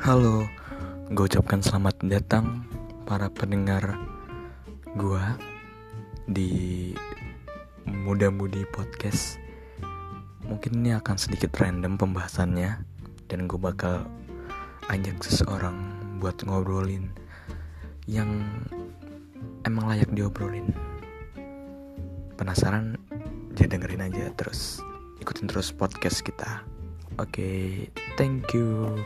Halo, gue ucapkan selamat datang para pendengar gue di Muda-Mudi Podcast. Mungkin ini akan sedikit random pembahasannya dan gue bakal ajak seseorang buat ngobrolin yang emang layak diobrolin. Penasaran? Ya dengerin aja terus ikutin terus podcast kita. Oke, okay, thank you.